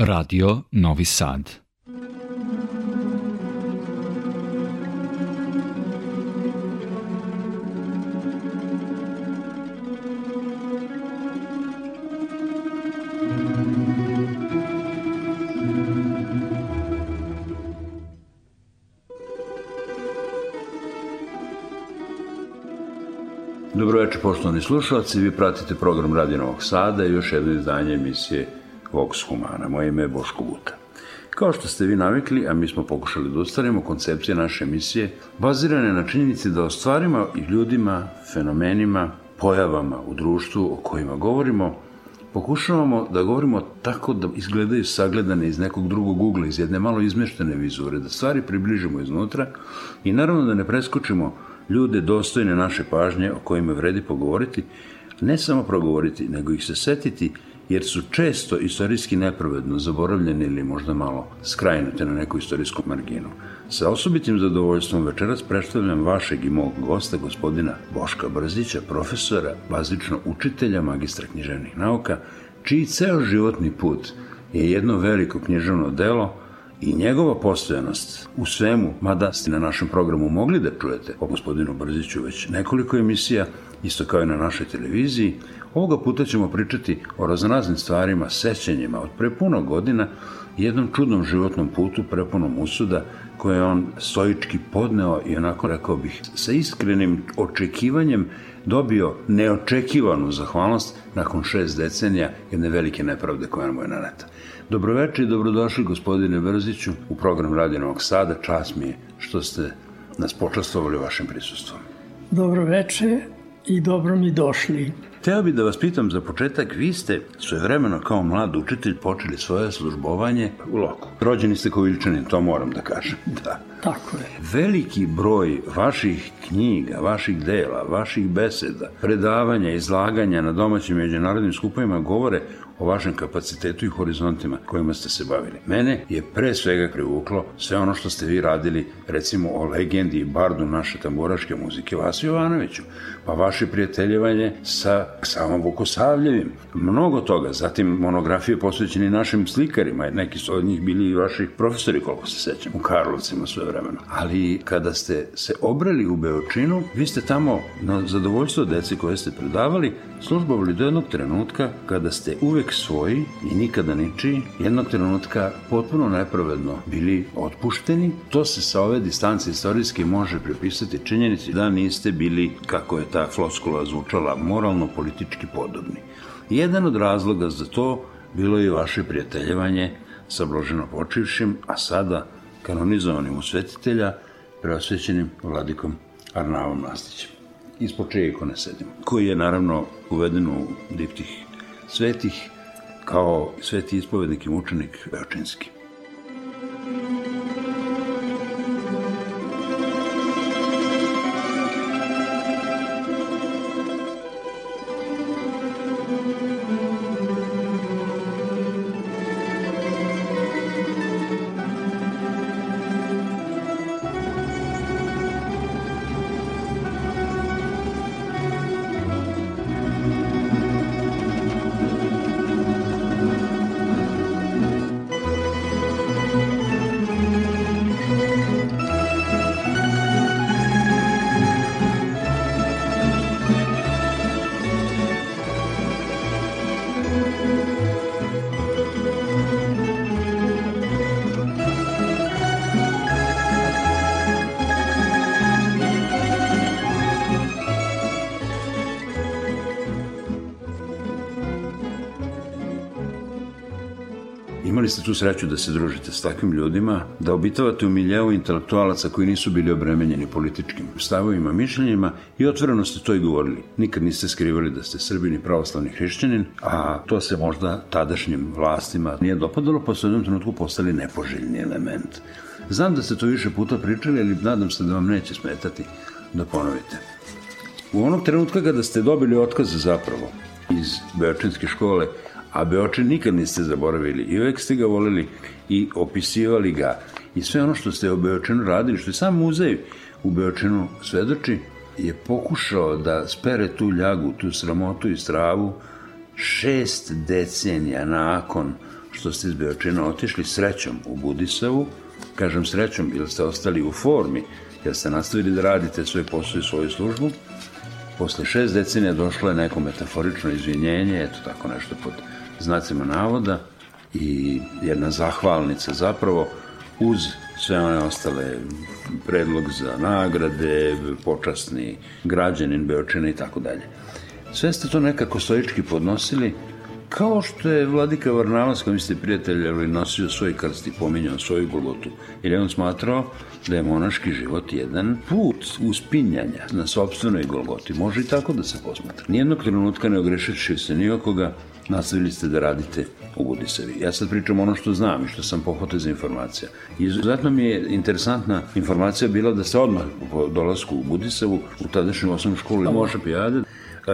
Radio Novi Sad. Dobroveče, poštovani slušalci, vi pratite program Radio Novog Sada i još jedno izdanje emisije Vox Humana. Moje ime je Boško Vuta. Kao što ste vi navikli, a mi smo pokušali da ostvarimo koncepcije naše emisije, bazirane na činjenici da o stvarima i ljudima, fenomenima, pojavama u društvu o kojima govorimo, pokušavamo da govorimo tako da izgledaju sagledane iz nekog drugog ugla, iz jedne malo izmeštene vizure, da stvari približimo iznutra i naravno da ne preskočimo ljude dostojne naše pažnje o kojima vredi pogovoriti, ne samo progovoriti, nego ih se setiti jer su često istorijski nepravedno zaboravljeni ili možda malo skrajnute na neku istorijsku marginu. Sa osobitim zadovoljstvom večeras predstavljam vašeg i mog gosta, gospodina Boška Brzića, profesora, bazično učitelja magistra književnih nauka, čiji ceo životni put je jedno veliko književno delo – i njegova postojanost u svemu, mada ste na našem programu mogli da čujete o gospodinu Brziću već nekoliko emisija, isto kao i na našoj televiziji, ovoga puta ćemo pričati o raznoraznim stvarima, sećanjima od pre puno godina jednom čudnom životnom putu prepunom usuda koje je on stoički podneo i onako rekao bih sa iskrenim očekivanjem dobio neočekivanu zahvalnost nakon šest decenija jedne velike nepravde koja mu je naneta. Dobroveče i dobrodošli gospodine Brziću u program Radio Novog Sada. Čas mi je što ste nas počastovali vašim prisustvom. Dobroveče i dobro mi došli. Teo bi da vas pitam za početak, vi ste svojevremeno kao mlad učitelj počeli svoje službovanje u Loku. Rođeni ste kao Iličanin, to moram da kažem. Da. Tako je. Veliki broj vaših knjiga, vaših dela, vaših beseda, predavanja, izlaganja na domaćim međunarodnim skupovima govore o vašem kapacitetu i horizontima kojima ste se bavili. Mene je pre svega privuklo sve ono što ste vi radili, recimo o legendi i bardu naše tamburaške muzike Vasi Jovanoviću, pa vaše prijateljevanje sa samom Vukosavljevim, mnogo toga, zatim monografije posvećene našim slikarima, neki su od njih bili i vaši profesori, koliko se sećam, u Karlovcima sve vremeno. Ali kada ste se obrali u Beočinu, vi ste tamo na zadovoljstvo dece koje ste predavali, službovali do jednog trenutka kada ste uvek svoji i nikada ničiji, jednog trenutka potpuno nepravedno bili otpušteni. To se sa ove distance istorijske može prepisati činjenici da niste bili, kako je ta floskula zvučala, moralno-politički podobni. Jedan od razloga za to bilo je vaše prijateljevanje sa Bloženo počivšim, a sada kanonizovanim usvetitelja, preosvećenim vladikom Arnavom Nastićem ispod čije ikone sedimo, koji je naravno uveden u diptih svetih kao sveti ispovednik i mučenik Beočinski. Tu sreću da se družite s takvim ljudima, da obitavate u miljeu intelektualaca koji nisu bili obremenjeni političkim stavovima, mišljenjima i otvoreno ste to i govorili. Nikad niste skrivali da ste srbin i pravoslavni hrišćanin, a to se možda tadašnjim vlastima nije dopadalo, pa su u jednom trenutku postali nepoželjni element. Znam da ste to više puta pričali, ali nadam se da vam neće smetati da ponovite. U onog trenutka kada ste dobili otkaz zapravo iz Beočinske škole, a Beočin nikad niste zaboravili. I uvek ste ga volili i opisivali ga. I sve ono što ste u Beočinu radili, što je sam muzej u Beočinu svedoči, je pokušao da spere tu ljagu, tu sramotu i stravu šest decenija nakon što ste iz Beočina otišli srećom u Budisavu, kažem srećom, jer ste ostali u formi, jer ste nastavili da radite svoj posao i svoju službu, posle šest decenija došlo je neko metaforično izvinjenje, eto tako nešto pod znacima navoda i jedna zahvalnica zapravo uz sve one ostale predlog za nagrade, počasni građanin Beočina i tako dalje. Sve ste to nekako stoički podnosili, kao što je Vladika Varnavac, kojim ste prijateljali, nosio svoj krst i pominjao svoju Golgotu, jer je on smatrao da je monaški život jedan put uspinjanja na sobstvenoj Golgoti. Može i tako da se posmatra. Nijednog trenutka ne ogrešeći se ni okoga, nastavili ste da radite u Budisevi. Ja sad pričam ono što znam i što sam pohvatao za informacija. Izuzetno mi je interesantna informacija bila da ste odmah po dolasku u Budisevu, u tadašnju osnovnu školu Moša Pijade,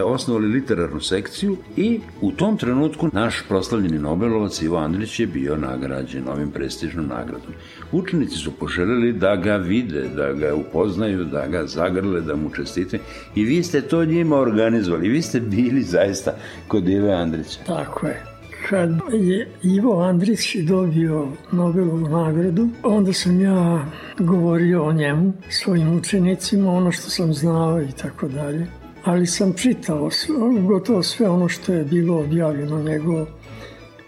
osnovali literarnu sekciju i u tom trenutku naš proslavljeni Nobelovac Ivo Andrić je bio nagrađen ovim prestižnom nagradom. Učenici su poželjeli da ga vide, da ga upoznaju, da ga zagrle, da mu čestite i vi ste to njima organizovali. Vi ste bili zaista kod Ive Andrića. Tako je kad je Ivo Andrić dobio Nobelovu nagradu, onda sam ja govorio o njemu svojim učenicima, ono što sam znao i tako dalje ali sam čitao gotovo sve ono što je bilo objavljeno njegovo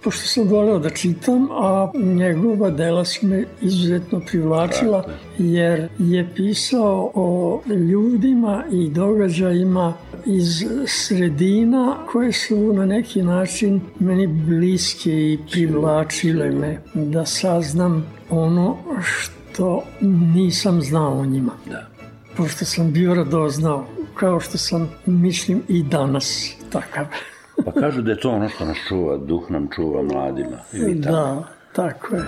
pošto sam voleo da čitam, a njegova dela su me izuzetno privlačila, jer je pisao o ljudima i događajima iz sredina koje su na neki način meni bliske i privlačile me da saznam ono što nisam znao o njima. Da. Pošto sam bio radoznao kao što sam, mislim, i danas takav. pa kažu da je to ono što nas čuva, duh nam čuva mladima. Da, tako je.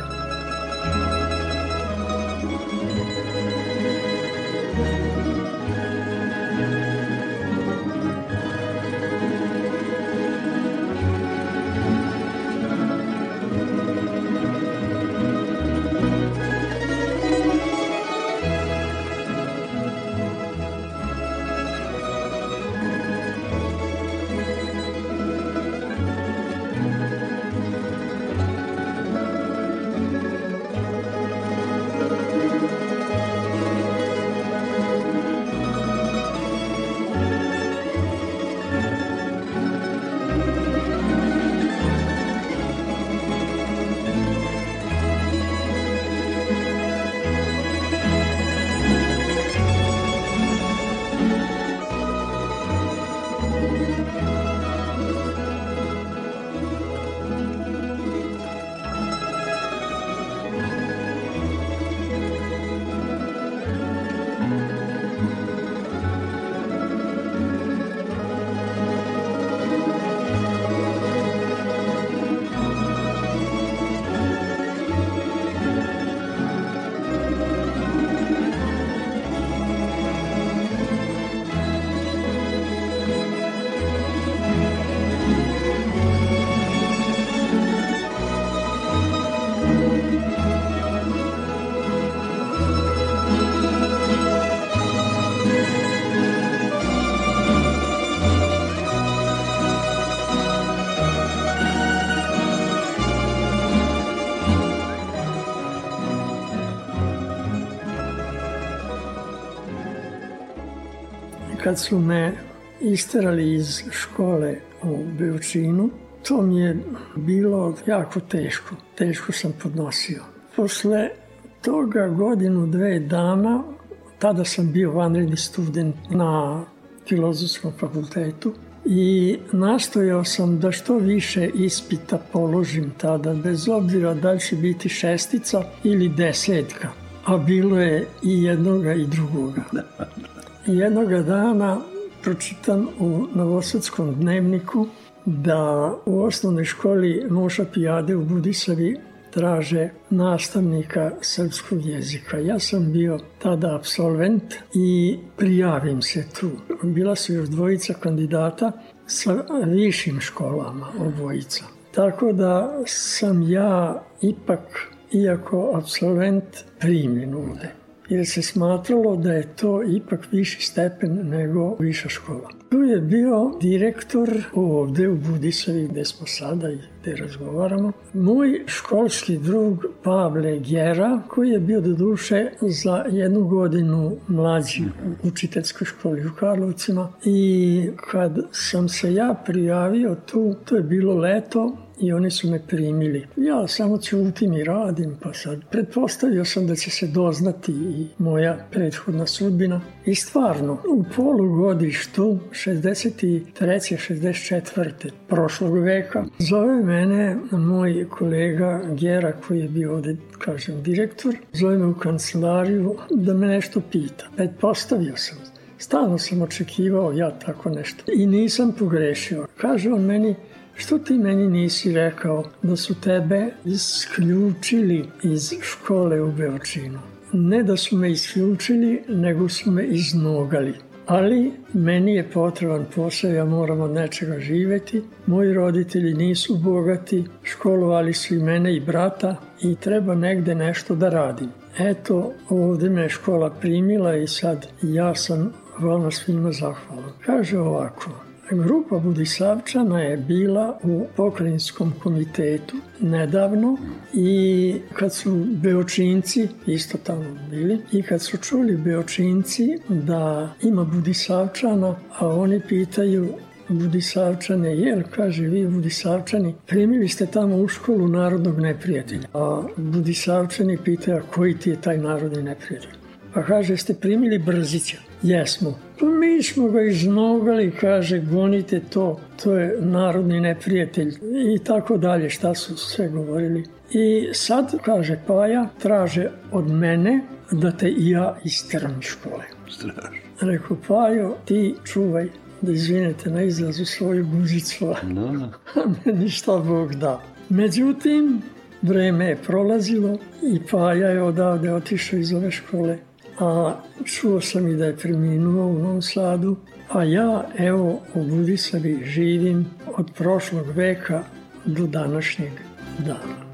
Kad su me isterali iz škole u Beočinu, to mi je bilo jako teško. Teško sam podnosio. Posle toga godinu, dve dana, tada sam bio vanredni student na filozofskom fakultetu i nastojao sam da što više ispita položim tada, bez obzira da će biti šestica ili desetka. A bilo je i jednoga i drugoga. Jednoga dana pročitam u Novosadskom dnevniku da u osnovnoj školi Moša Pijade u Budisavi traže nastavnika srpskog jezika. Ja sam bio tada absolvent i prijavim se tu. Bila su još dvojica kandidata sa višim školama, obojica. Tako da sam ja ipak, iako absolvent, primljen ovde. Jer se smatralo da je to ipak viši stepen nego viša škola. Tu je bio direktor ovde u Budisovi gde smo sada i gde razgovaramo. Moj školski drug Pavle Gera koji je bio do duše za jednu godinu mlađi u učiteljskoj školi u Karlovcima i kad sam se ja prijavio tu, to je bilo leto, i oni su me primili. Ja samo ćutim i radim, pa sad pretpostavio sam da će se doznati i moja prethodna sudbina. I stvarno, u polugodištu 63. 64. prošlog veka zove mene moj kolega Gera koji je bio ovde, kažem, direktor, zove me u kancelariju da me nešto pita. Pretpostavio sam Stalno sam očekivao ja tako nešto i nisam pogrešio. Kaže on meni, Što ti meni nisi rekao da su tebe isključili iz škole u Beočinu? Ne da su me isključili, nego su me iznogali. Ali meni je potreban posao, ja moram od nečega živeti. Moji roditelji nisu bogati, školovali su i mene i brata i treba negde nešto da radim. Eto, ovde me škola primila i sad ja sam vama svima zahvalan. Kaže ovako, Grupa Budisavčana je bila u pokrajinskom komitetu nedavno i kad su Beočinci isto tamo bili i kad su čuli Beočinci da ima Budisavčana, a oni pitaju Budisavčane, jel, kaže, vi Budisavčani, primili ste tamo u školu narodnog neprijatelja. A Budisavčani pitaju, koji ti je taj narodni neprijatelj? Pa kaže, ste primili Brzića. Jesmo. Mi smo ga iznogali, kaže, gonite to, to je narodni neprijatelj i tako dalje, šta su sve govorili. I sad, kaže Paja, traže od mene da te i ja iz škole. Strašno. Rekao, Pajo, ti čuvaj, da izvinete na izrazu svoju guzicu, Da, da. a meni šta Bog da. Međutim, vreme je prolazilo i Paja je odavde otišao iz ove škole a čuo sam i da je preminuo u Novom Sadu, a ja evo u Budisavi živim od prošlog veka do današnjeg dana.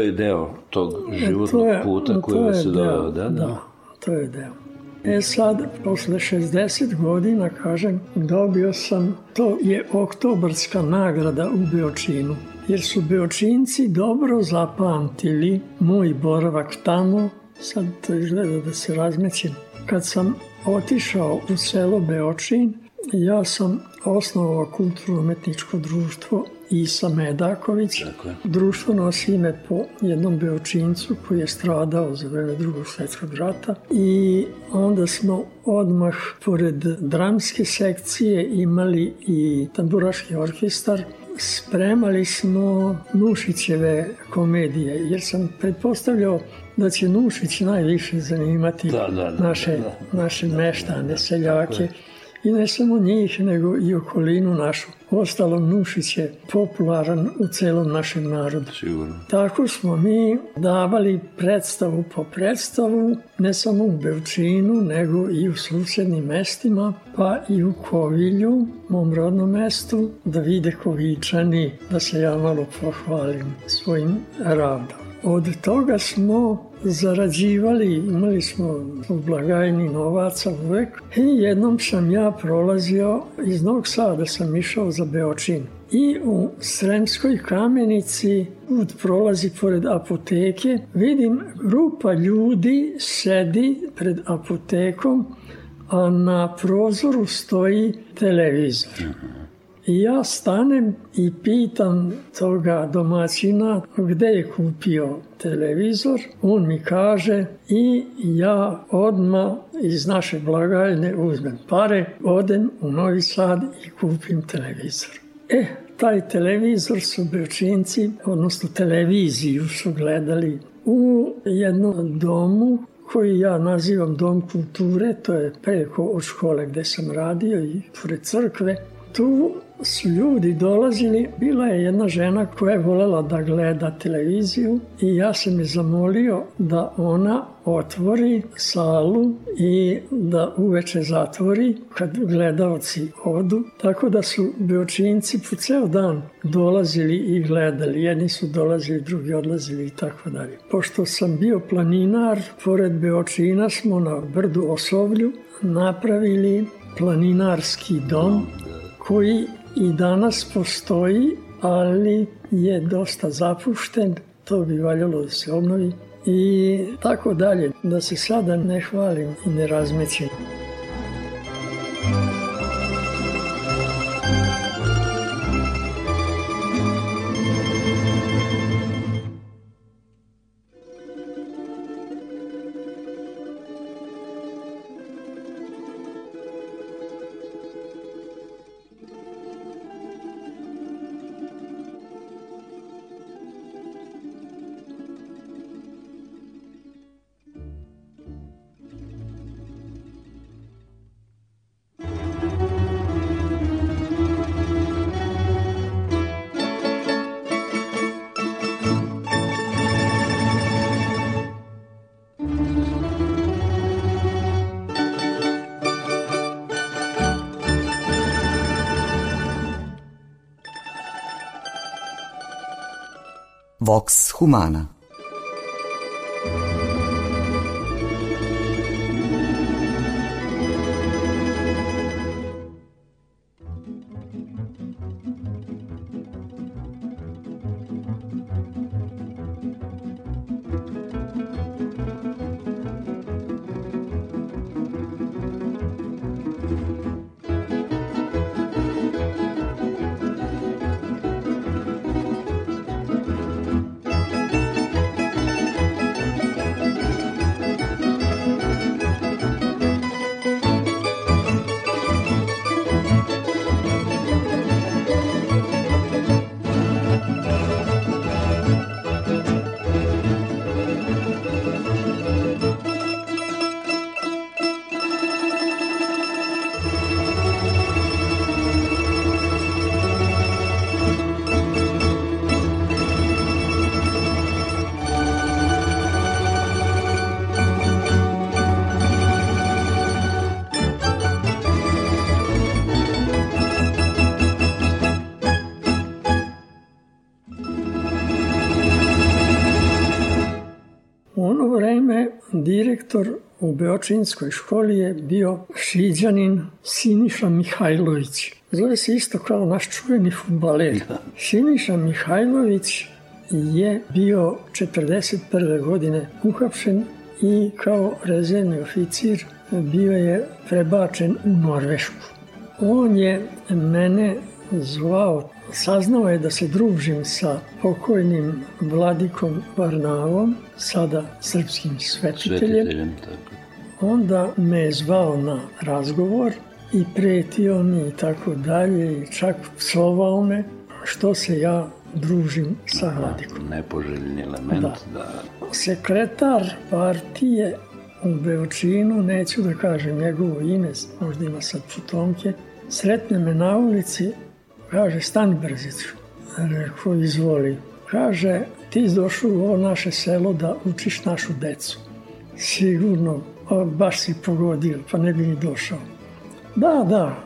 Je deo tog životnog je- puta koji vas je deo, doveo, da, da. Da, to je deo. E sad, posle 60 godina, kažem, dobio sam, to je oktobarska nagrada u Beočinu, jer su Beočinci dobro zapamtili moj boravak tamo, sad to izgleda da se razmećem. Kad sam otišao u selo Beočin, ja sam osnovao kulturno-umetničko društvo Isa Medaković. Društvo nosi ime po jednom beočincu koji je stradao za vreme drugog svetskog rata i onda smo odmah pored dramske sekcije imali i tamburaški orkestar spremali smo Nušićeve komedije, jer sam pretpostavljao da će Nušić najviše zanimati Da, da, da, naše, da. naše meštane, seljake. I ne samo njih, nego i okolinu našu. Ostalo Nušić je popularan u celom našem narodu. Sigurno. Tako smo mi davali predstavu po predstavu, ne samo u Bevčinu, nego i u susednim mestima, pa i u Kovilju, mom rodnom mestu, da vide Kovičani, da se ja malo pohvalim svojim radom. Od toga smo zarađivali, imali smo u blagajni novaca uvek i jednom sam ja prolazio iz Novog Sada, sam išao za Beočin. I u Sremskoj kamenici put prolazi pored apoteke, vidim grupa ljudi sedi pred apotekom, a na prozoru stoji televizor. I ja stanem i pitam toga domaćina gde je kupio televizor. On mi kaže i ja odma iz naše blagajne uzmem pare, odem u Novi Sad i kupim televizor. E, taj televizor su Beočinci, odnosno televiziju su gledali u jednom domu koji ja nazivam Dom kulture, to je preko od škole gde sam radio i pored crkve. Tu su ljudi dolazili, bila je jedna žena koja je volela da gleda televiziju i ja sam je zamolio da ona otvori salu i da uveče zatvori kad gledalci odu. Tako da su Beočinci po ceo dan dolazili i gledali. Jedni su dolazili, drugi odlazili i tako dalje. Pošto sam bio planinar, pored Beočina smo na brdu Osovlju napravili planinarski dom koji i danas postoji, ali je dosta zapušten, to bi valjalo da se obnovi i tako dalje, da se sada ne hvalim i ne razmećem. Vox Humana Beočinskoj školi je bio šiđanin Siniša Mihajlović. Zove se isto kao naš čuveni futbaler. Siniša Mihajlović je bio 41. godine uhapšen i kao rezervni oficir bio je prebačen u Norvešku. On je mene zvao, saznao je da se družim sa pokojnim vladikom Varnavom, sada srpskim svetiteljem. Svetiteljem, tako. Onda me je zvao na razgovor i pretio mi i tako dalje i čak psovao me što se ja družim sa vladikom. Nepoželjni element, da. da. Sekretar partije u Beočinu, neću da kažem njegovo ime, možda ima sad putomke, sretne me na ulici, kaže, stani brziću. Rekao, izvoli. Kaže, ti došao u ovo naše selo da učiš našu decu. Sigurno, baš si pogodio, pa ne bi ni došao. Da, da,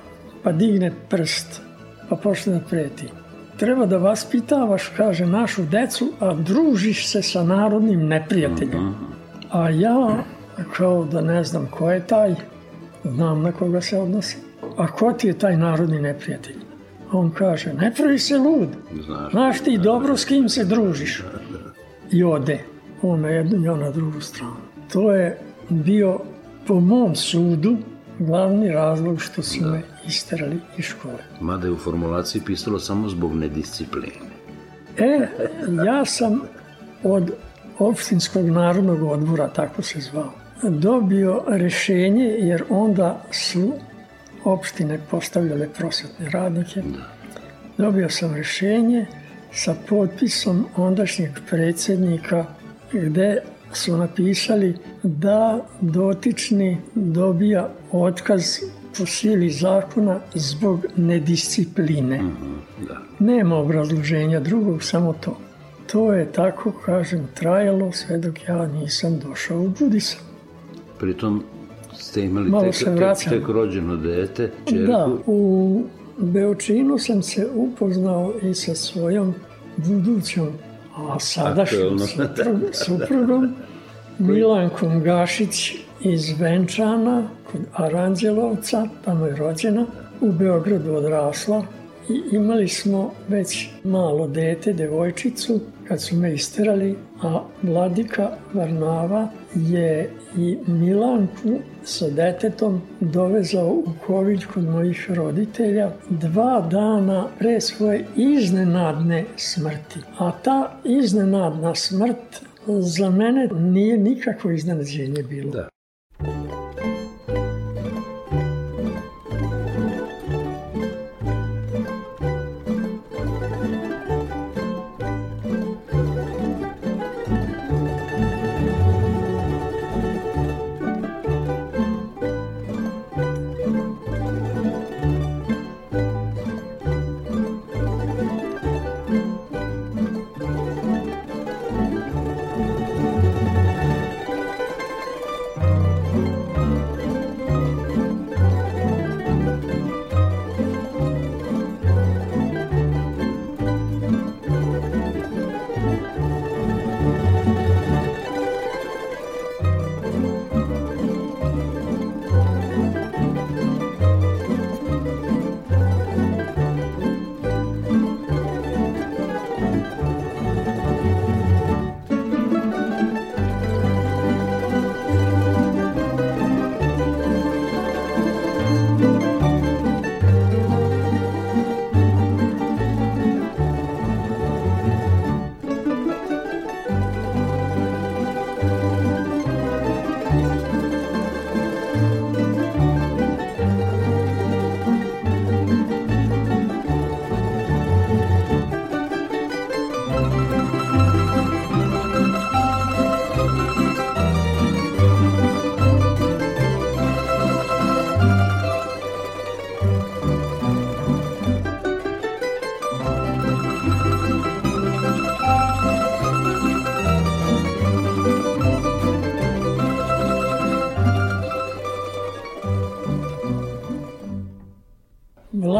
pa digne prst, pa počne da preti. Treba da vaspitavaš, kaže, našu decu, a družiš se sa narodnim neprijateljom. A ja, kao da ne znam ko je taj, znam na koga se odnosi. A ko ti je taj narodni neprijatelj? On kaže, ne pravi se lud. Znaš, Znaš ti dobro s kim se družiš. I ode. On na jednu, ja na drugu stranu. To je bio, po mom sudu, glavni razlog što su da. me isterali iz škole. Mada je u formulaciji pisalo samo zbog nediscipline. E, ja sam od opštinskog narodnog odbora, tako se zvao, dobio rešenje jer onda su opštine postavljale prosvetne radnike. Dobio sam rešenje sa potpisom ondašnjeg predsednika gde su napisali da dotični dobija otkaz po sili zakona zbog nediscipline. Mm -hmm, da. Nema obrazloženja drugog, samo to. To je tako, kažem, trajalo sve dok ja nisam došao u Budisa. Pritom ste imali Malo tek, tek, tek rođeno dete, čerku? Da, u Beočinu sam se upoznao i sa svojom budućom, a sadašnjom suprug, suprugom, Milankom Gašić iz Venčana, kod Aranđelovca, tamo je rođena, u Beogradu odrasla. I imali smo već malo dete, devojčicu, kad su me isterali, a vladika Varnava je i Milanku sa detetom dovezao u Ković kod mojih roditelja dva dana pre svoje iznenadne smrti. A ta iznenadna smrt za mene nije nikakvo iznenađenje bilo. Da.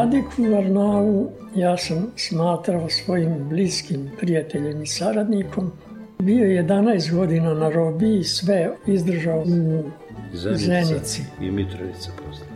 Vladiku Varnavu ja sam smatrao svojim bliskim prijateljem i saradnikom. Bio je 11 godina na robiji, sve izdržao u Zenica Zenici. I Mitrovica posle.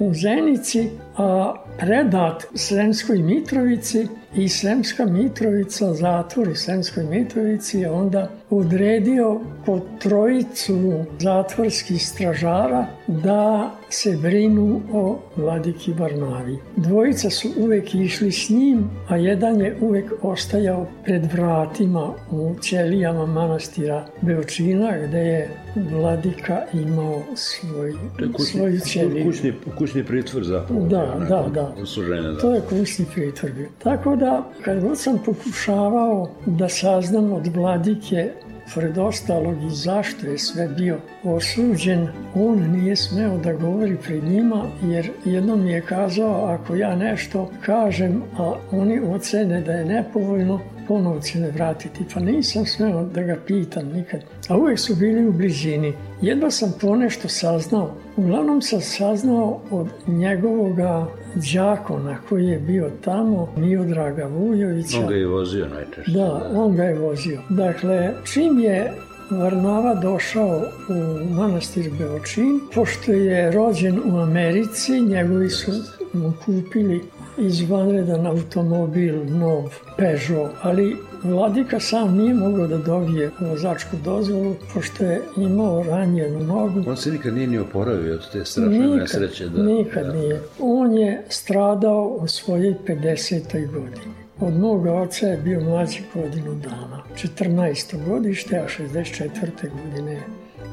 U Zenici, a predat Sremskoj Mitrovici i Sremska Mitrovica, zatvor u Sremskoj Mitrovici je onda odredio po trojicu zatvorskih stražara da se brinu o vladiki Barnavi. Dvojica su uvek išli s njim, a jedan je uvek ostajao pred vratima u ćelijama manastira Beočina, gde je vladika imao svoj, kućni, svoju ćeliju. Kućni, kućni pritvor zapravo. Da, da, da. Osuženje, da. To je kućni pritvor bio. Tako da, kad god sam pokušavao da saznam od vladike Pored ostalog i zašto je sve bio osuđen, on nije smeo da govori pred njima jer jednom je kazao ako ja nešto kažem, a oni ocene da je nepovoljno, ponovo me vratiti. Pa nisam smeo da ga pitam nikad. A uvek su bili u blizini. Jedva sam ponešto saznao. Uglavnom sam saznao od njegovoga džakona koji je bio tamo, Miodraga Vujovića. On ga je vozio najčešće. Da, on ga je vozio. Dakle, čim je Varnava došao u manastir Beočin, pošto je rođen u Americi, njegovi su mu kupili izvanredan automobil, nov Peugeot, ali Vladika sam nije mogao da dobije vozačku dozvolu, pošto je imao ranjenu nogu. On se nikad nije ni oporavio od te strašne nikad, nesreće. Da, nikad da. nije. On je stradao u svojoj 50. godini. Od moga oca je bio mlađi godinu dana. 14. godište, a 64. godine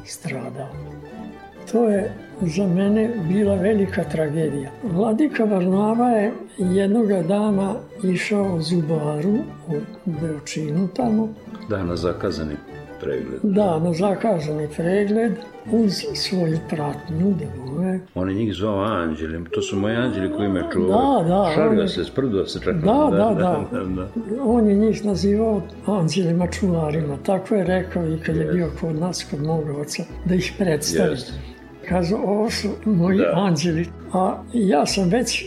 stradao. To je za mene bila velika tragedija. Vladika Varnava je jednoga dana išao u Zubaru u Beočinu tamo. Da, na zakazani pregled. Da, na zakazani pregled uz svoju pratnju da bome. On je njih zvao anđelim, to su moji anđeli koji me čuvaju. Da, da. Šalio je... se, sprdo se čak. Da, da, da, da, da. On je njih nazivao anđelima čuvarima. Tako je rekao i kad je bio kod nas, kod moga oca, da ih predstavi. Jeste. Kažu, ovo su moji da. anđeli. A ja sam već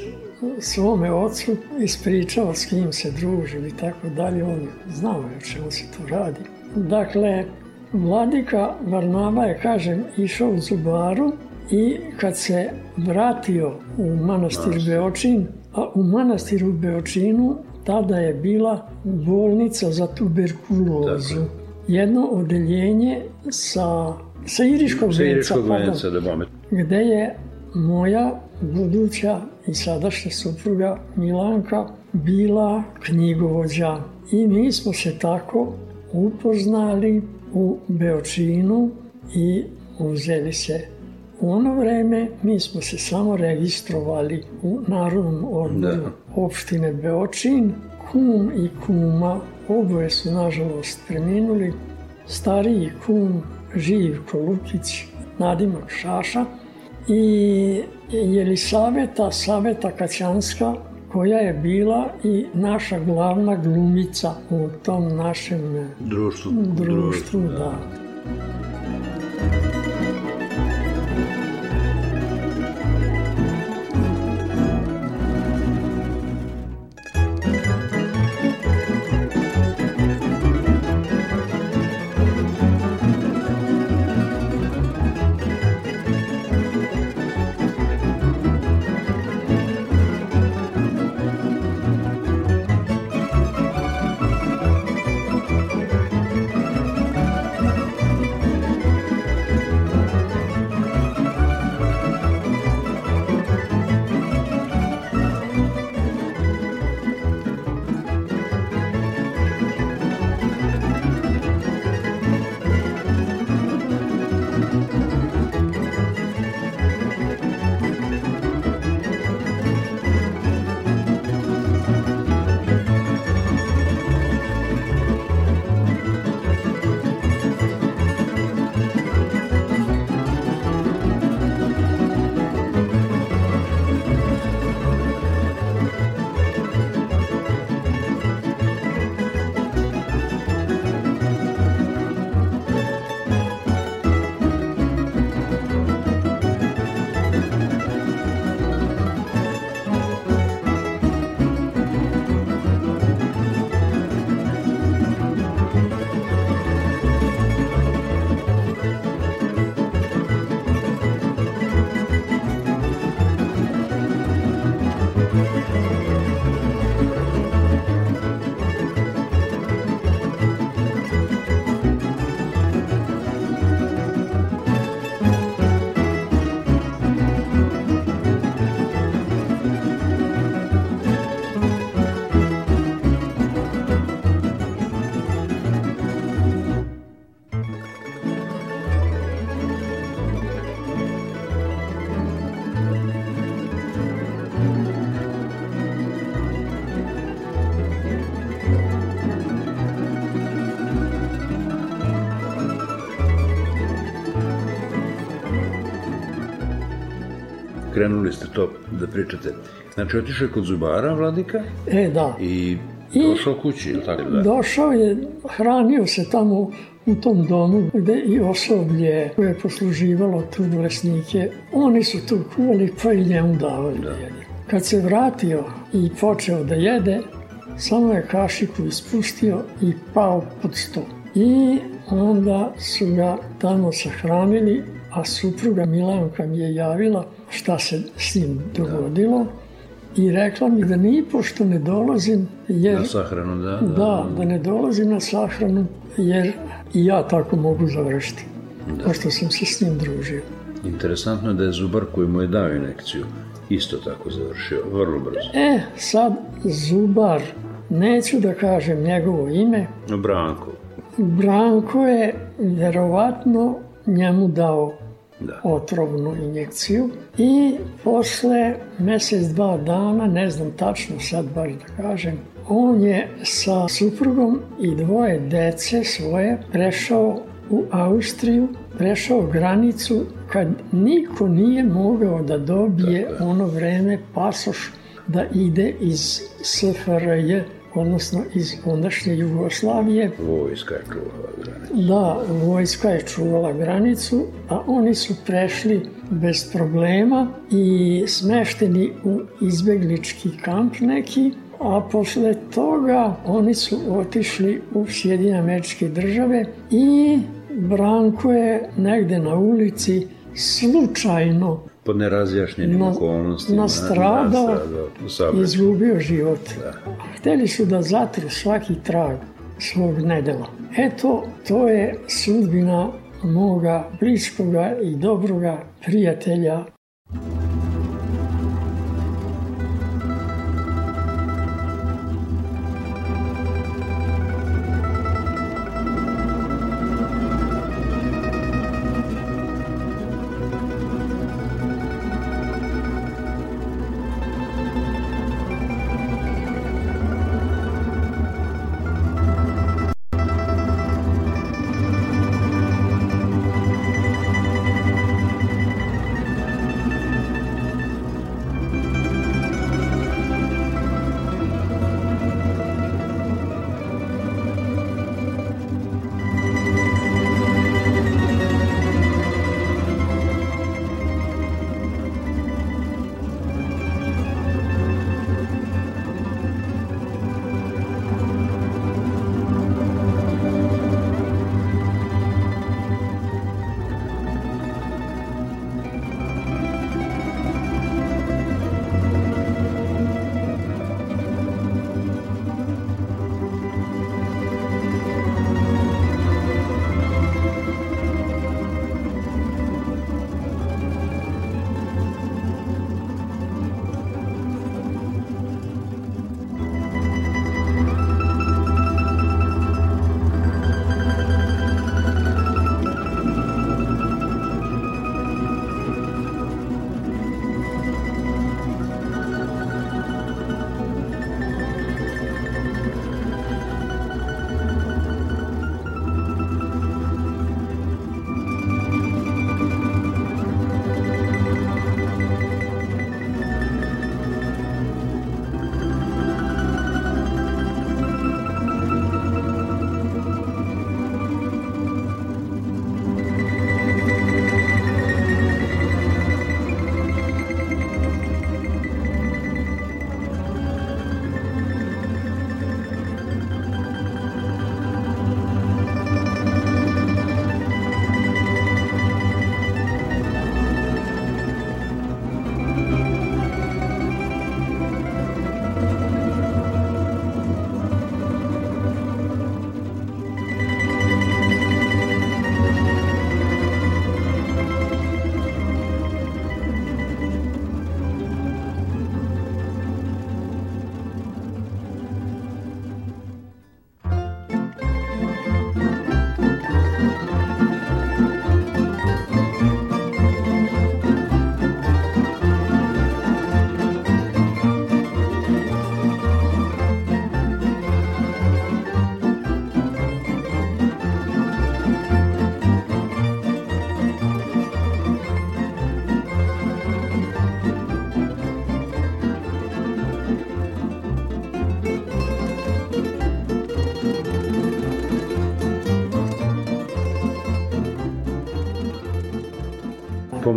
svome ocu ispričao s kim se družim i tako dalje. On znao je o čemu se to radi. Dakle, Vladika Varnava je, kažem, išao u Zubaru i kad se vratio u manastir Beočin, a u manastiru Beočinu tada je bila bolnica za tuberkulozu. Jedno odeljenje sa sa Iriškog venca, da bome. Gde je moja buduća i sadašnja supruga Milanka bila knjigovođa. I mi smo se tako upoznali u Beočinu i uzeli se U ono vreme mi smo se samo registrovali u Narodnom odboru da. opštine Beočin. Kum i kuma, oboje su nažalost preminuli. Stariji kum Živko Lukić, nadimak Šaša i Jelisaveta Saveta Kaćanska koja je bila i naša glavna glumica u tom našem društvu, društvu, društvu da. da. Krenuli ste to da pričate. Znači, otišao je kod zubara, vladika? E, da. I došao kući, ili tako da? Došao je, hranio se tamo u tom domu gde i osoblje koje je posluživalo tu bolesnike, oni su tu kuvali pa i njemu davali da jede. Kad se vratio i počeo da jede, samo je kašiku ispustio i pao pod sto. I onda su ga tamo sahranili, a supruga Milanka mi je javila šta se s njim dogodilo i rekla mi da ni pošto ne dolazim jer... Na sahranu, da. Da, da, da ne dolazim na sahranu jer i ja tako mogu završiti. Da. Pošto sam se s njim družio. Interesantno je da je Zubar koji mu je dao inekciju isto tako završio, vrlo brzo. E, sad Zubar, neću da kažem njegovo ime. Branko. Branko je verovatno njemu dao da. otrovnu injekciju. I posle mesec, dva dana, ne znam tačno sad baš da kažem, on je sa suprugom i dvoje dece svoje prešao u Austriju, prešao granicu kad niko nije mogao da dobije ono vreme pasoš da ide iz SFRJ odnosno iz ondašnje Jugoslavije. Vojska je čuvala granicu. Da, vojska je čuvala granicu, a oni su prešli bez problema i smešteni u izbeglički kamp neki, a posle toga oni su otišli u Sjedinje američke države i Branko je negde na ulici slučajno pod nerazjašnjenim okolnostima nastradao, nastradao izgubio život. Da. Hteli su da zatru svaki trag svog nedela. Eto, to je sudbina moga bliskoga i dobroga prijatelja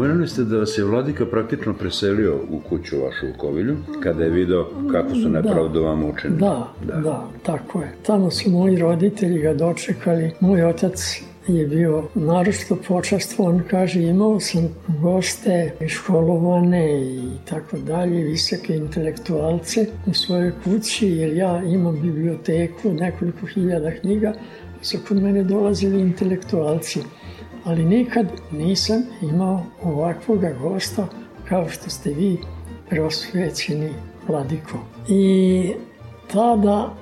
Pomenuli ste da vas je vladika praktično preselio u kuću vašu u Kovilju, kada je video kako su nepravdu da, vam učeni. Da, da, da, tako je. Tamo su moji roditelji ga dočekali. Moj otac je bio naročito počastvovan, kaže imao sam goste školovane i tako dalje, visoke intelektualce u svojoj kući jer ja imam biblioteku, nekoliko hiljada knjiga, su kod mene dolazili intelektualci ali nikad nisam imao ovakvoga gosta kao što ste vi prosvećeni vladiko. I tada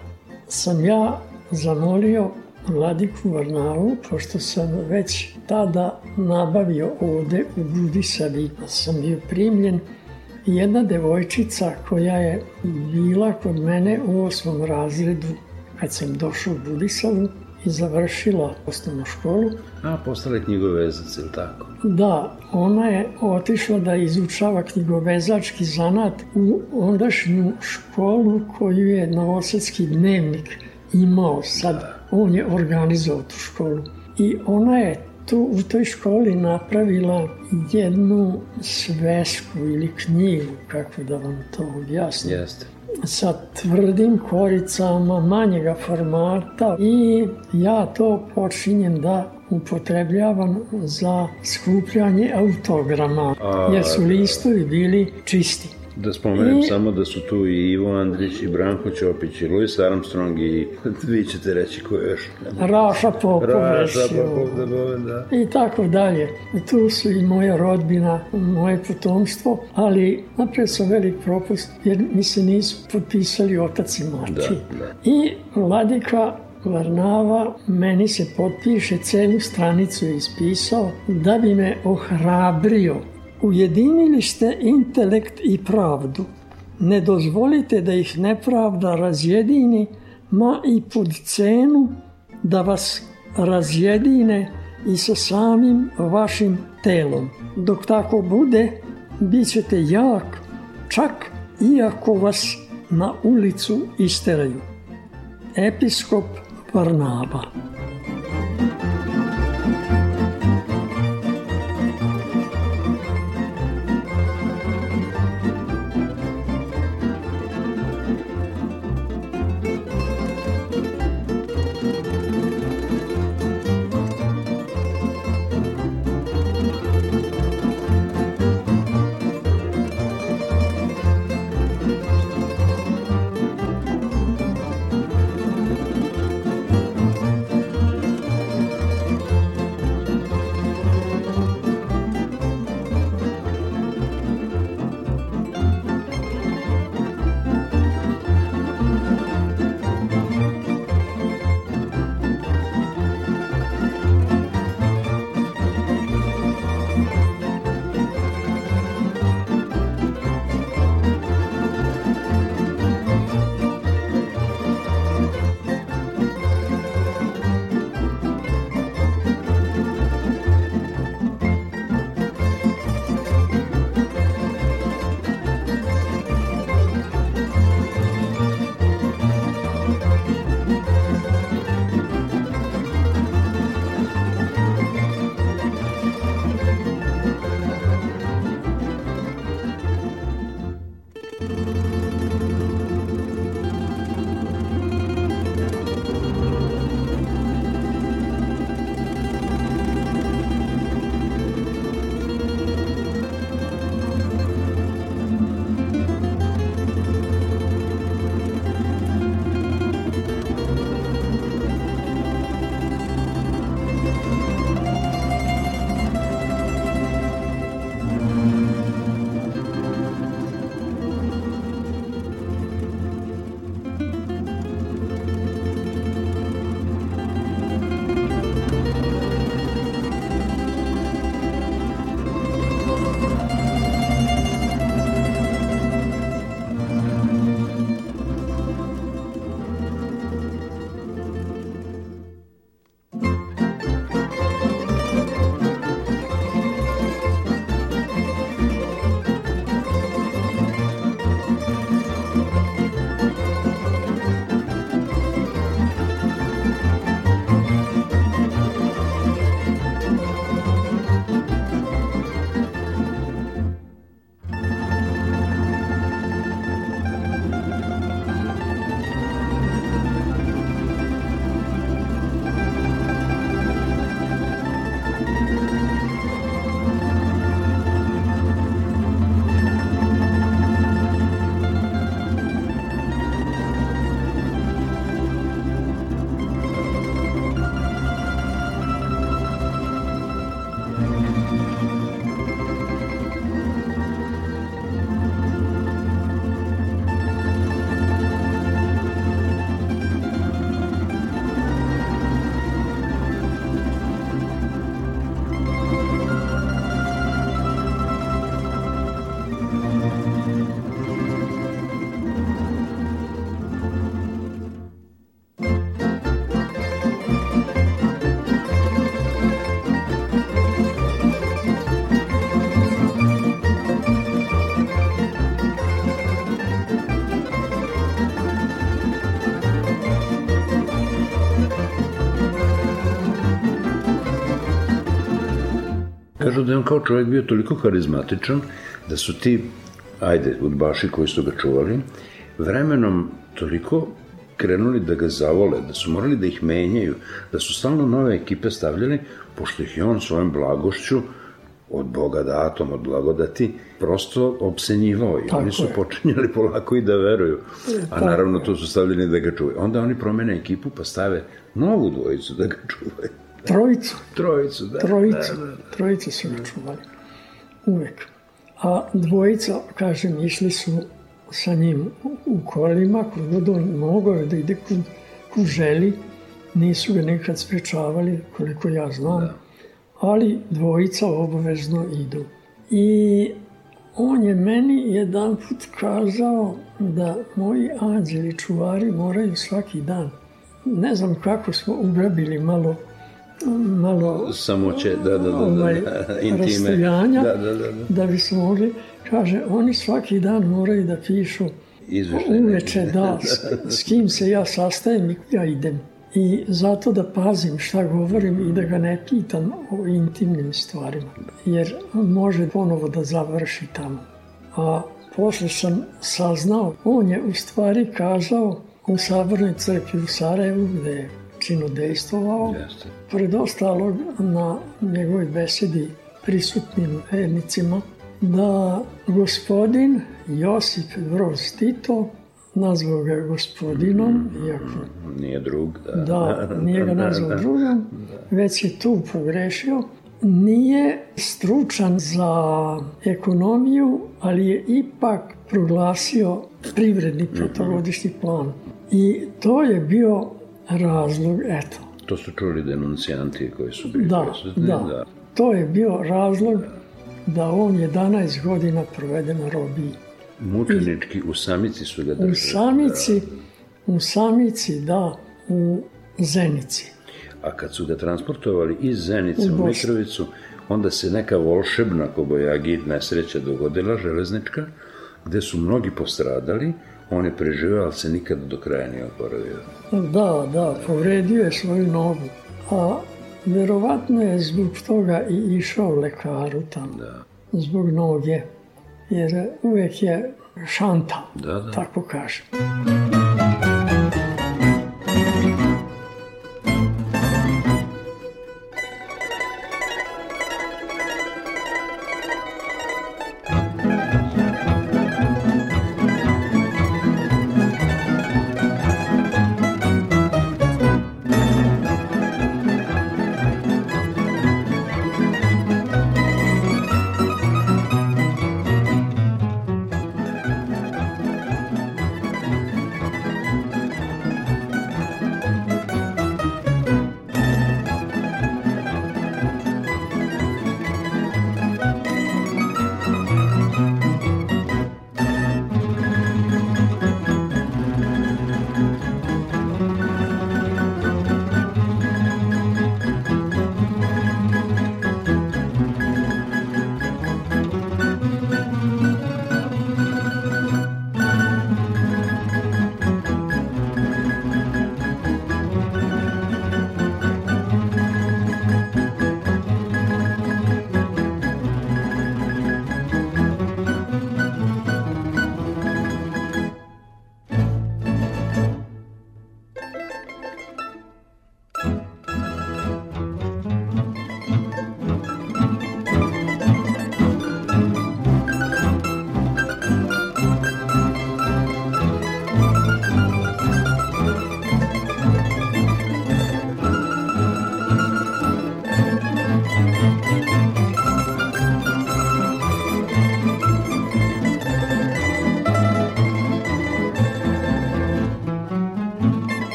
sam ja zamolio Vladiku Varnavu, pošto sam već tada nabavio ovde u Budisadi, sam bio primljen, jedna devojčica koja je bila kod mene u osmom razredu kad sam došao u Budisavu, i završila osnovnu školu. A, postala je knjigovezac, ili tako? Da, ona je otišla da izučava knjigovezački zanat u ondašnju školu koju je Novosadski dnevnik imao sad. On je organizovao tu školu. I ona je tu u toj školi napravila jednu svesku ili knjigu, kako da vam to objasnim. Jeste sa tvrdim koricama manjega formata i ja to počinjem da upotrebljavam za skupljanje autograma, jer su listovi bili čisti. Da spomenem I... samo da su tu i Ivo Andrić i Branko Ćopić i Louis Armstrong i vi ćete reći ko je još. Raša Popov. Raša Popov, da bove, da. I tako dalje. Tu su i moja rodbina, moje potomstvo, ali napred sam velik propust jer mi se nisu potpisali otac i mati. Da, da. I Vladika Varnava meni se potpiše, celu stranicu je ispisao da bi me ohrabrio Ujedinili ste intelekt i pravdu. Ne dozvolite da ih nepravda razjedini, ma i pod cenu da vas razjedine i sa samim vašim telom. Dok tako bude, bit ćete jak, čak iako vas na ulicu isteraju. Episkop Varnaba došlo da je on kao čovjek bio toliko harizmatičan da su ti, ajde, udbaši koji su ga čuvali, vremenom toliko krenuli da ga zavole, da su morali da ih menjaju, da su stalno nove ekipe stavljali, pošto ih je on svojom blagošću od Boga datom, od blagodati, prosto obsenjivao i Tako oni su je. počinjali polako i da veruju. A Tako naravno to su stavljeni da ga čuvaju. Onda oni promene ekipu pa stave novu dvojicu da ga čuvaju. Trojicu. Trojicu, da. Trojicu. Da, da. Trojicu su ga čuvali. Uvek. A dvojica, kažem, išli su sa njim u kolima, kod on mogao da ide ku, ku želi, nisu ga nekad sprečavali, koliko ja znam, da. ali dvojica obavezno idu. I on je meni jedan put kazao da moji anđeli čuvari moraju svaki dan. Ne znam kako smo ugrabili malo malo samoće, da, da, da, da, ovaj, da, intime. Da, da, da, da. da bi smo mogli, kaže, oni svaki dan moraju da pišu uveče, da, s, s kim se ja sastajem i ja idem. I zato da pazim šta govorim i da ga ne pitam o intimnim stvarima, jer može ponovo da završi tamo. A posle sam saznao, on je u stvari kazao u Sabornoj crkvi u Sarajevu, gde je činodejstvovao, Jeste. pred ostalog na njegovoj besedi prisutnim vernicima, da gospodin Josip Broz Tito nazvao ga gospodinom, iako... Nije drug, da. Da, nije ga nazvao da. drugom, već je tu pogrešio. Nije stručan za ekonomiju, ali je ipak proglasio privredni mhm. petogodišnji plan. I to je bio razlog, eto. To su čuli denuncijanti koji su bili da, presudni. Da, da. To je bio razlog da on 11 godina provede na robiji. Mučenički, u samici su ga držali. U samici, u samici, da, u Zenici. A kad su ga transportovali iz Zenice u, u Mitrovicu, onda se neka volšebna kobojagi nesreća dogodila, železnička, gde su mnogi postradali, on je preživao, ali se nikada do kraja nije oporavio. Da, da, povredio je svoju nogu. A verovatno je zbog toga i išao lekaru tamo. Da. Zbog noge jer uvek je šanta, da, da. tako kažem.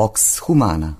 Vox Humana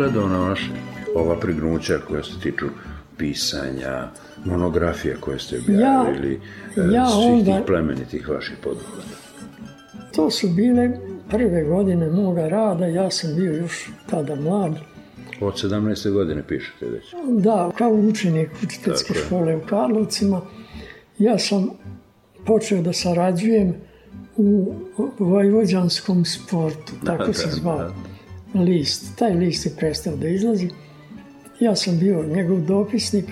gledao na vaše ova prignuća koja se tiču pisanja, monografija koje ste objavili, ja, ja svih onda, tih plemenitih vaših poduhvata? To su bile prve godine moga rada, ja sam bio još tada mlad. Od 17. godine pišete već? Da, kao učenik učiteljske škole u Karlovcima. Ja sam počeo da sarađujem u vojvođanskom sportu, tako da, se da, zvao. Da, list. Taj list je prestao da izlazi. Ja sam bio njegov dopisnik,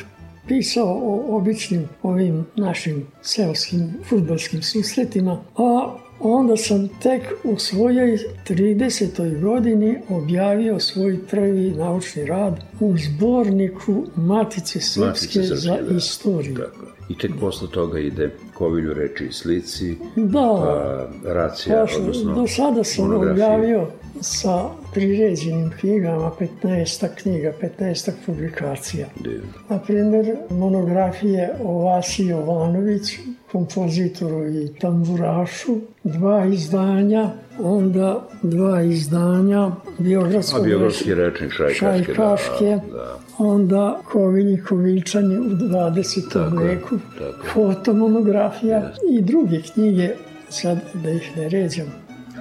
pisao o običnim ovim našim seoskim futbolskim susretima, a onda sam tek u svojoj 30. godini objavio svoj prvi naučni rad u zborniku Matice Srpske za da. istoriju. Tako. I tek posle toga ide Kovilju reči i slici, da, pa racija, pa, odnosno Do sada sam objavio sa priređenim knjigama, 15 knjiga, 15 publikacija. Divno. Na primjer, monografije o Vasi Jovanović, kompozitoru i tamburašu, dva izdanja, onda dva izdanja biografskog... A biografski rečnik Šajkaške, Šajkaške da, da. Onda Kovilji Kovilčani u 20. Tako veku, tako. fotomonografija i druge knjige, sad da ih ne ređam.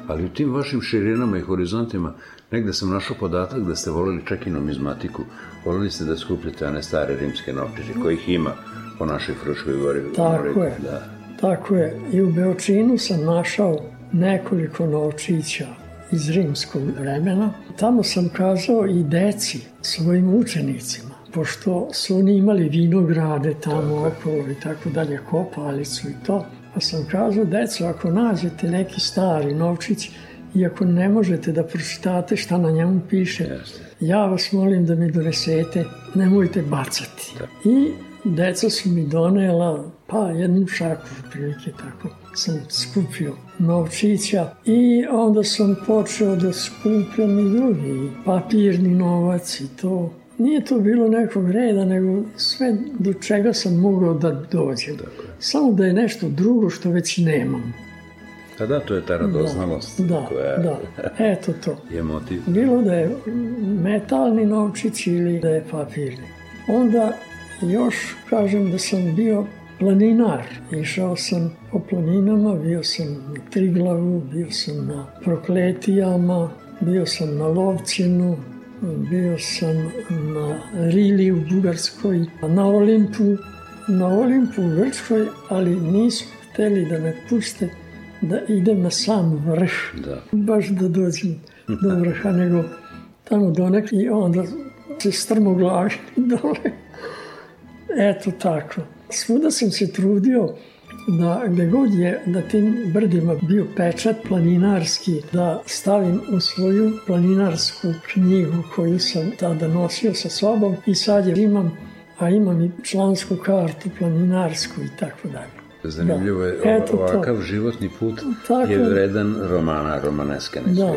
Ali u tim vašim širinama i horizontima negde sam našao podatak da ste volili čak i numizmatiku. Volili ste da skupljate one stare rimske novčiće, kojih ima po našoj Fruškoj gori. Tako je. Da. Tako je. I u Beočinu sam našao nekoliko novčića iz rimskog vremena. Tamo sam kazao i deci, svojim učenicima, pošto su oni imali vinograde tamo okolo i tako dalje, kopalicu i to. Pa sam kazao, deco, ako nađete neki stari novčić, i ako ne možete da pročitate šta na njemu piše, yes. ja vas molim da mi donesete, nemojte bacati. Da. I deca su mi donela pa jednu šaku, prilike tako, sam skupio novčića i onda sam počeo da skupljam i drugi, papirni novac i to. Nije to bilo nekog reda, nego sve do čega sam mogao da dođem. Dakle. Samo da je nešto drugo što već nemam. A da, to je ta radoznalost. Da, koja da, eto to. Je motiv. Bilo da je metalni novčić ili da je papirni. Onda još kažem da sam bio planinar. Išao sam po planinama, bio sam na Triglavu, bio sam na Prokletijama, bio sam na Lovćinu, bio sam na Rili u Bugarskoj, na Olimpu, na Olimpu u Grčkoj, ali nisu hteli da me puste da idem na sam vrh, da. baš da dođem do vrha, nego tamo donek i onda se strmo glavi dole. Eto tako. Svuda sam se trudio da gde god je na tim brdima bio pečat planinarski, da stavim u svoju planinarsku knjigu koju sam tada nosio sa sobom i sad je imam, a imam i člansku kartu planinarsku i tako dalje. Zanimljivo je, da. Eto ovakav to. životni put Tako je vredan romana, romaneska, ne da.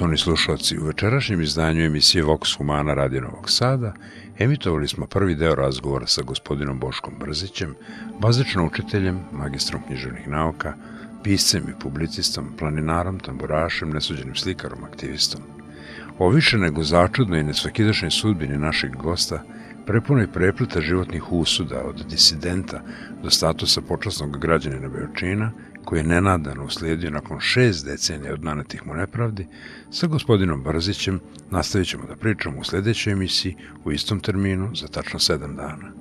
Poštovani slušalci, u večerašnjem izdanju emisije Vox Humana Radio Novog Sada emitovali smo prvi deo razgovora sa gospodinom Boškom Brzićem, bazično učiteljem, magistrom književnih nauka, piscem i publicistom, planinarom, tamburašem, nesuđenim slikarom, aktivistom. O više nego začudnoj i nesvakidašnjoj sudbini našeg gosta, prepunoj prepleta životnih usuda od disidenta do statusa počasnog građanina Beočina – koji je nenadano uslijedio nakon šest decenija od nanetih mu nepravdi, sa gospodinom Brzićem nastavit ćemo da pričamo u sledećoj emisiji u istom terminu za tačno sedam dana.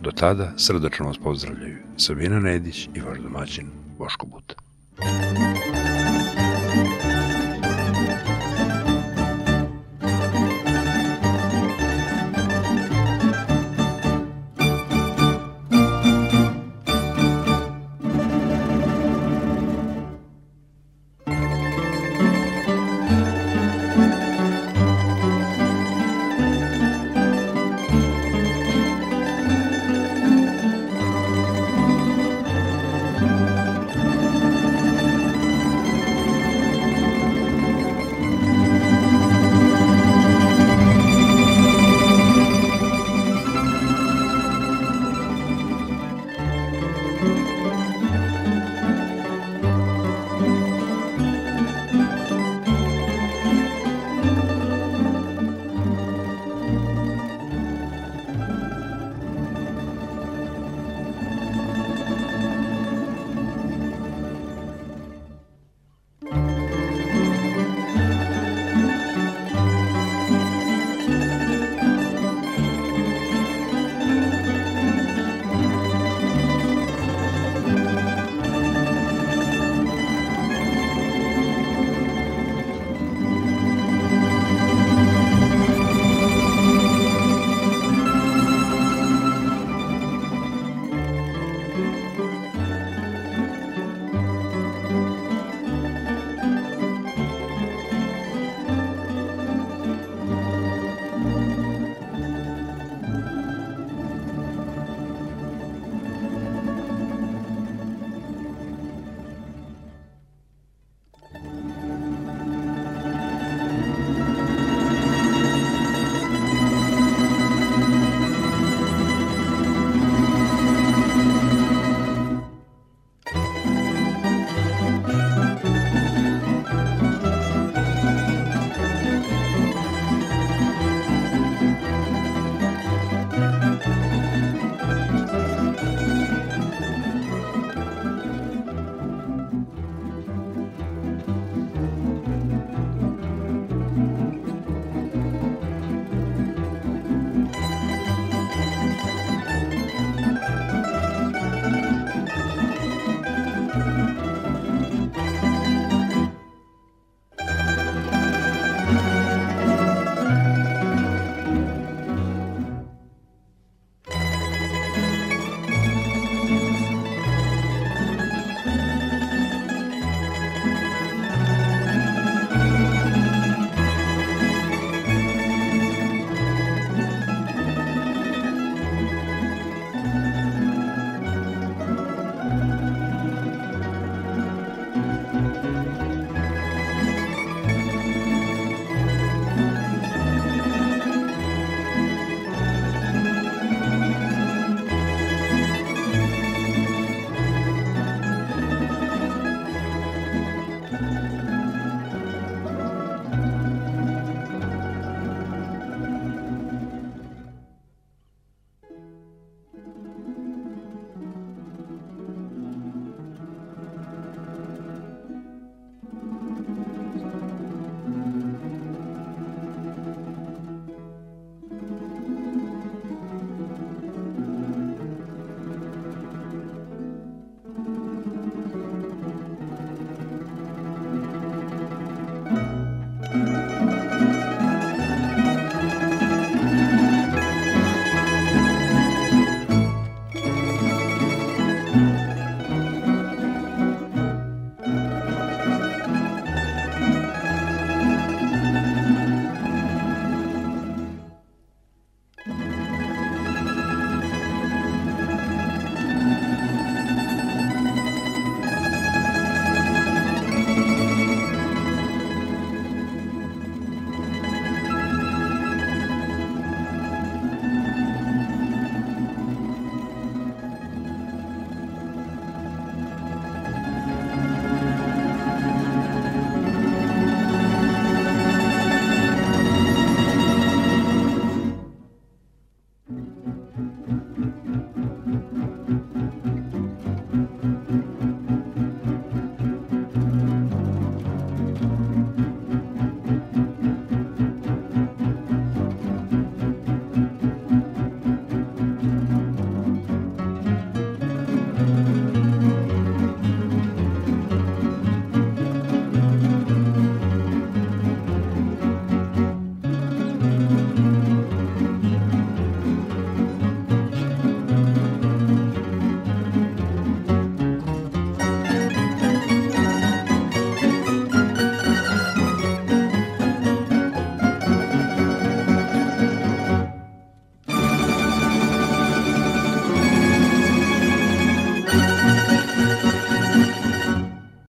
Do tada srdačno vas pozdravljaju Sabina Nedić i vaš domaćin Boško Buta.